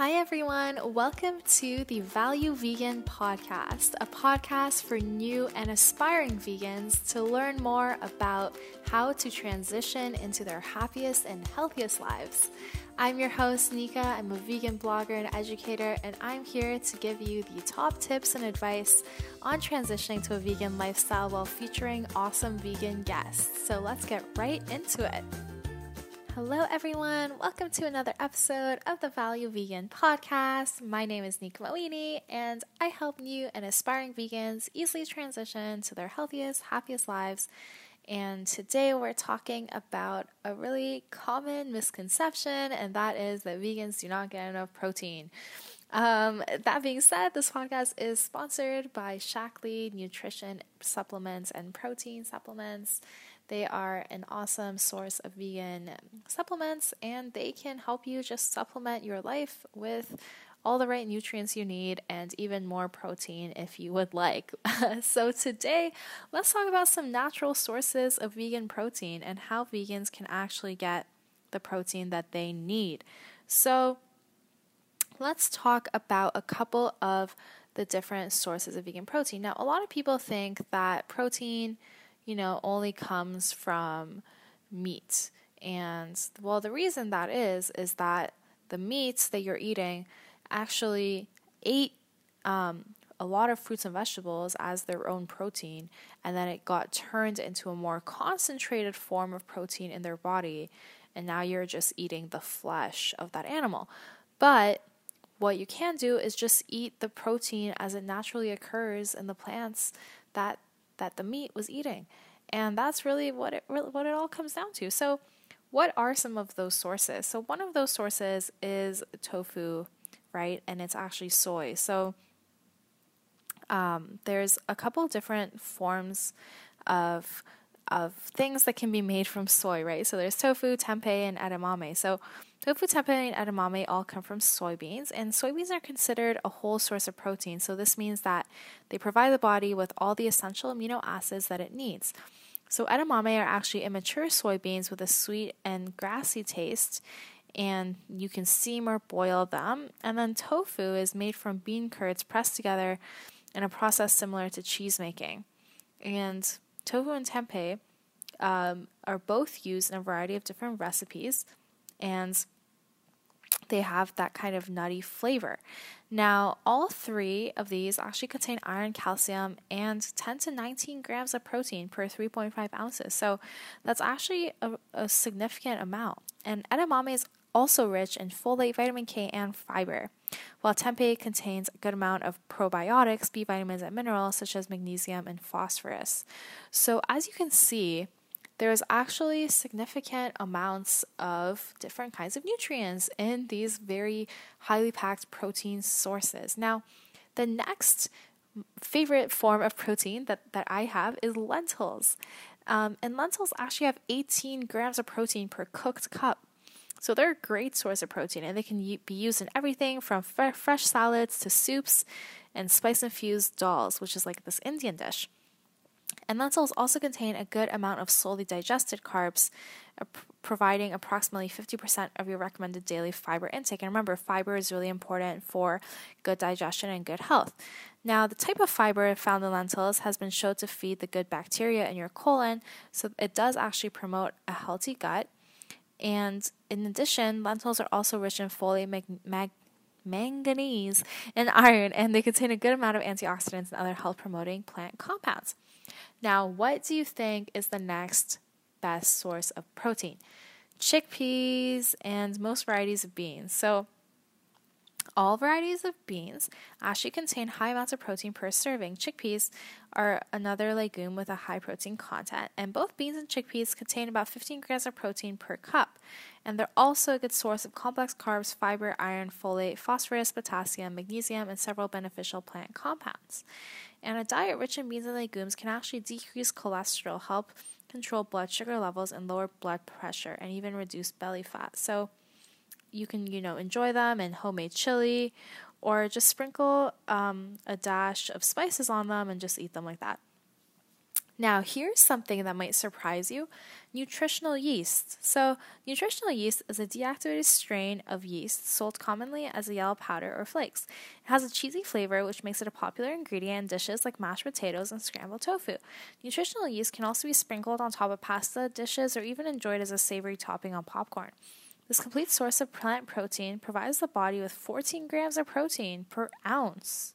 Hi, everyone. Welcome to the Value Vegan Podcast, a podcast for new and aspiring vegans to learn more about how to transition into their happiest and healthiest lives. I'm your host, Nika. I'm a vegan blogger and educator, and I'm here to give you the top tips and advice on transitioning to a vegan lifestyle while featuring awesome vegan guests. So let's get right into it. Hello, everyone. Welcome to another episode of the Value Vegan Podcast. My name is Nika Moini, and I help new and aspiring vegans easily transition to their healthiest, happiest lives. And today we're talking about a really common misconception, and that is that vegans do not get enough protein. Um, that being said, this podcast is sponsored by Shaklee Nutrition Supplements and Protein Supplements. They are an awesome source of vegan supplements and they can help you just supplement your life with all the right nutrients you need and even more protein if you would like. so, today, let's talk about some natural sources of vegan protein and how vegans can actually get the protein that they need. So, let's talk about a couple of the different sources of vegan protein. Now, a lot of people think that protein you know, only comes from meat. And well, the reason that is, is that the meats that you're eating actually ate um, a lot of fruits and vegetables as their own protein, and then it got turned into a more concentrated form of protein in their body, and now you're just eating the flesh of that animal. But what you can do is just eat the protein as it naturally occurs in the plants that that the meat was eating. And that's really what it what it all comes down to. So, what are some of those sources? So, one of those sources is tofu, right? And it's actually soy. So, um, there's a couple different forms of of things that can be made from soy, right? So there's tofu, tempeh, and edamame. So tofu, tempeh, and edamame all come from soybeans, and soybeans are considered a whole source of protein. So this means that they provide the body with all the essential amino acids that it needs. So edamame are actually immature soybeans with a sweet and grassy taste, and you can steam or boil them. And then tofu is made from bean curds pressed together in a process similar to cheese making. And tofu and tempeh um, are both used in a variety of different recipes, and they have that kind of nutty flavor. Now, all three of these actually contain iron, calcium, and 10 to 19 grams of protein per 3.5 ounces. So that's actually a, a significant amount. And edamame is also rich in folate, vitamin K, and fiber, while tempeh contains a good amount of probiotics, B vitamins, and minerals such as magnesium and phosphorus. So, as you can see, there's actually significant amounts of different kinds of nutrients in these very highly packed protein sources. Now, the next favorite form of protein that, that I have is lentils. Um, and lentils actually have 18 grams of protein per cooked cup. So they're a great source of protein and they can be used in everything from fresh salads to soups and spice infused dals, which is like this Indian dish. And lentils also contain a good amount of slowly digested carbs, uh, providing approximately 50% of your recommended daily fiber intake. And remember, fiber is really important for good digestion and good health. Now, the type of fiber found in lentils has been shown to feed the good bacteria in your colon, so it does actually promote a healthy gut. And in addition, lentils are also rich in folate, mag- mag- manganese, and iron, and they contain a good amount of antioxidants and other health promoting plant compounds. Now, what do you think is the next best source of protein? Chickpeas and most varieties of beans. So, all varieties of beans actually contain high amounts of protein per serving. Chickpeas are another legume with a high protein content, and both beans and chickpeas contain about 15 grams of protein per cup. And they're also a good source of complex carbs, fiber, iron, folate, phosphorus, potassium, magnesium, and several beneficial plant compounds. And a diet rich in beans and legumes can actually decrease cholesterol, help control blood sugar levels, and lower blood pressure, and even reduce belly fat. So you can, you know, enjoy them in homemade chili or just sprinkle um, a dash of spices on them and just eat them like that. Now, here's something that might surprise you nutritional yeast. So, nutritional yeast is a deactivated strain of yeast sold commonly as a yellow powder or flakes. It has a cheesy flavor, which makes it a popular ingredient in dishes like mashed potatoes and scrambled tofu. Nutritional yeast can also be sprinkled on top of pasta dishes or even enjoyed as a savory topping on popcorn. This complete source of plant protein provides the body with 14 grams of protein per ounce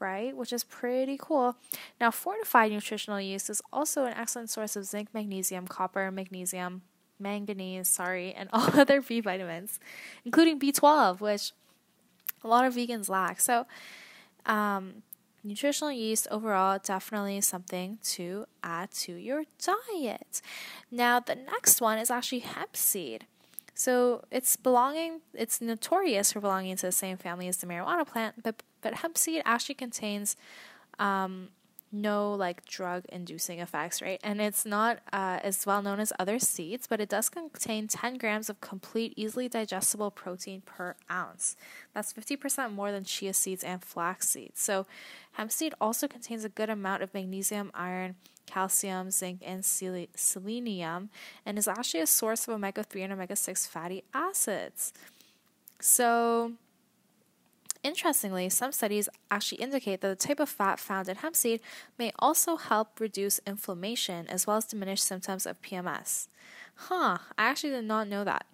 right? Which is pretty cool. Now, fortified nutritional yeast is also an excellent source of zinc, magnesium, copper, magnesium, manganese, sorry, and all other B vitamins, including B12, which a lot of vegans lack. So, um, nutritional yeast overall definitely something to add to your diet. Now, the next one is actually hemp seed. So it's belonging, it's notorious for belonging to the same family as the marijuana plant, but but hemp seed actually contains um, no like drug inducing effects, right? And it's not uh, as well known as other seeds, but it does contain 10 grams of complete, easily digestible protein per ounce. That's 50% more than chia seeds and flax seeds. So, hemp seed also contains a good amount of magnesium, iron, calcium, zinc, and selenium, and is actually a source of omega 3 and omega 6 fatty acids. So, Interestingly, some studies actually indicate that the type of fat found in hemp seed may also help reduce inflammation as well as diminish symptoms of PMS. Huh, I actually did not know that.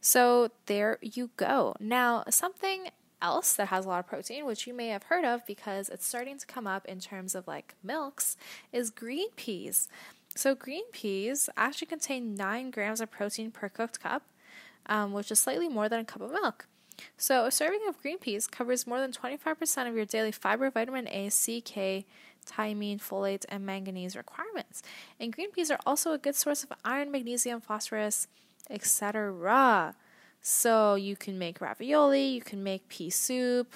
So there you go. Now, something else that has a lot of protein, which you may have heard of because it's starting to come up in terms of like milks, is green peas. So, green peas actually contain 9 grams of protein per cooked cup, um, which is slightly more than a cup of milk. So, a serving of green peas covers more than 25% of your daily fiber, vitamin A, C, K, thiamine, folate, and manganese requirements. And green peas are also a good source of iron, magnesium, phosphorus, etc. So, you can make ravioli, you can make pea soup,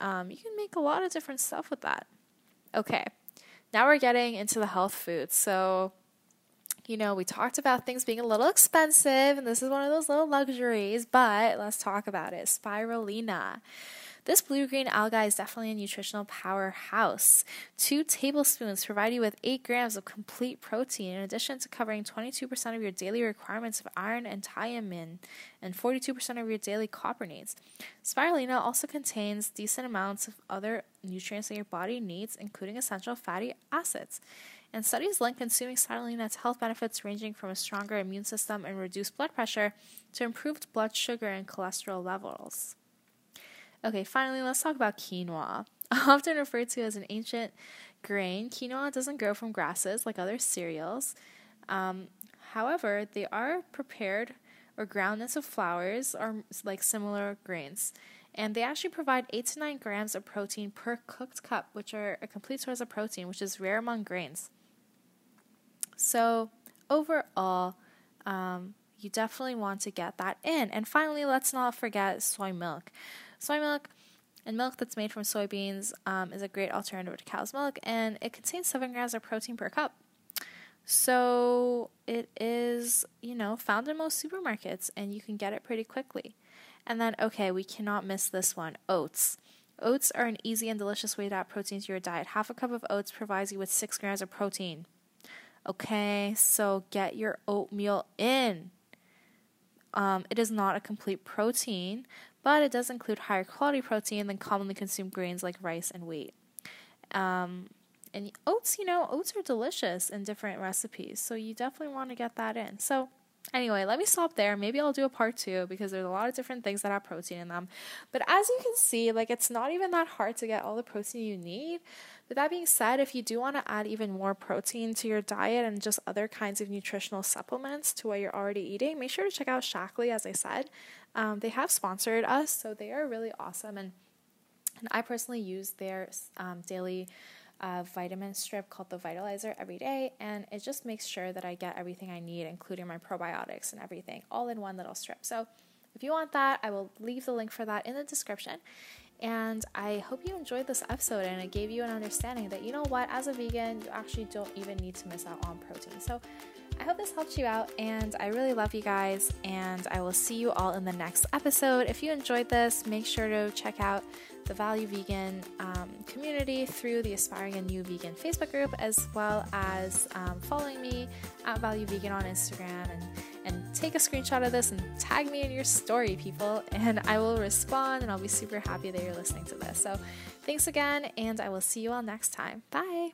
um, you can make a lot of different stuff with that. Okay, now we're getting into the health foods. So, you know, we talked about things being a little expensive, and this is one of those little luxuries, but let's talk about it. Spirulina. This blue green algae is definitely a nutritional powerhouse. Two tablespoons provide you with 8 grams of complete protein, in addition to covering 22% of your daily requirements of iron and thiamine and 42% of your daily copper needs. Spirulina also contains decent amounts of other nutrients that your body needs, including essential fatty acids and studies link consuming spirulina to health benefits ranging from a stronger immune system and reduced blood pressure to improved blood sugar and cholesterol levels. Okay, finally, let's talk about quinoa. Often referred to as an ancient grain, quinoa doesn't grow from grasses like other cereals. Um, however, they are prepared or ground into flours or like similar grains. And they actually provide 8 to 9 grams of protein per cooked cup, which are a complete source of protein, which is rare among grains. So, overall, um, you definitely want to get that in. And finally, let's not forget soy milk. Soy milk and milk that's made from soybeans um, is a great alternative to cow's milk, and it contains 7 grams of protein per cup. So it is, you know, found in most supermarkets, and you can get it pretty quickly. And then, okay, we cannot miss this one oats. Oats are an easy and delicious way to add protein to your diet. Half a cup of oats provides you with 6 grams of protein. Okay, so get your oatmeal in. Um, it is not a complete protein, but it does include higher quality protein than commonly consumed grains like rice and wheat. Um, and oats, you know, oats are delicious in different recipes, so you definitely want to get that in. So, anyway, let me stop there. Maybe I'll do a part two because there's a lot of different things that have protein in them. But as you can see, like it's not even that hard to get all the protein you need. With that being said, if you do want to add even more protein to your diet and just other kinds of nutritional supplements to what you're already eating, make sure to check out Shaklee, as I said. Um, they have sponsored us, so they are really awesome. And, and I personally use their um, daily uh, vitamin strip called the Vitalizer every day, and it just makes sure that I get everything I need, including my probiotics and everything, all in one little strip. So if you want that, I will leave the link for that in the description. And I hope you enjoyed this episode and it gave you an understanding that, you know what, as a vegan, you actually don't even need to miss out on protein. So, I hope this helped you out, and I really love you guys. And I will see you all in the next episode. If you enjoyed this, make sure to check out the Value Vegan um, community through the Aspiring a New Vegan Facebook group, as well as um, following me at Value Vegan on Instagram and and take a screenshot of this and tag me in your story, people, and I will respond and I'll be super happy that you're listening to this. So, thanks again, and I will see you all next time. Bye.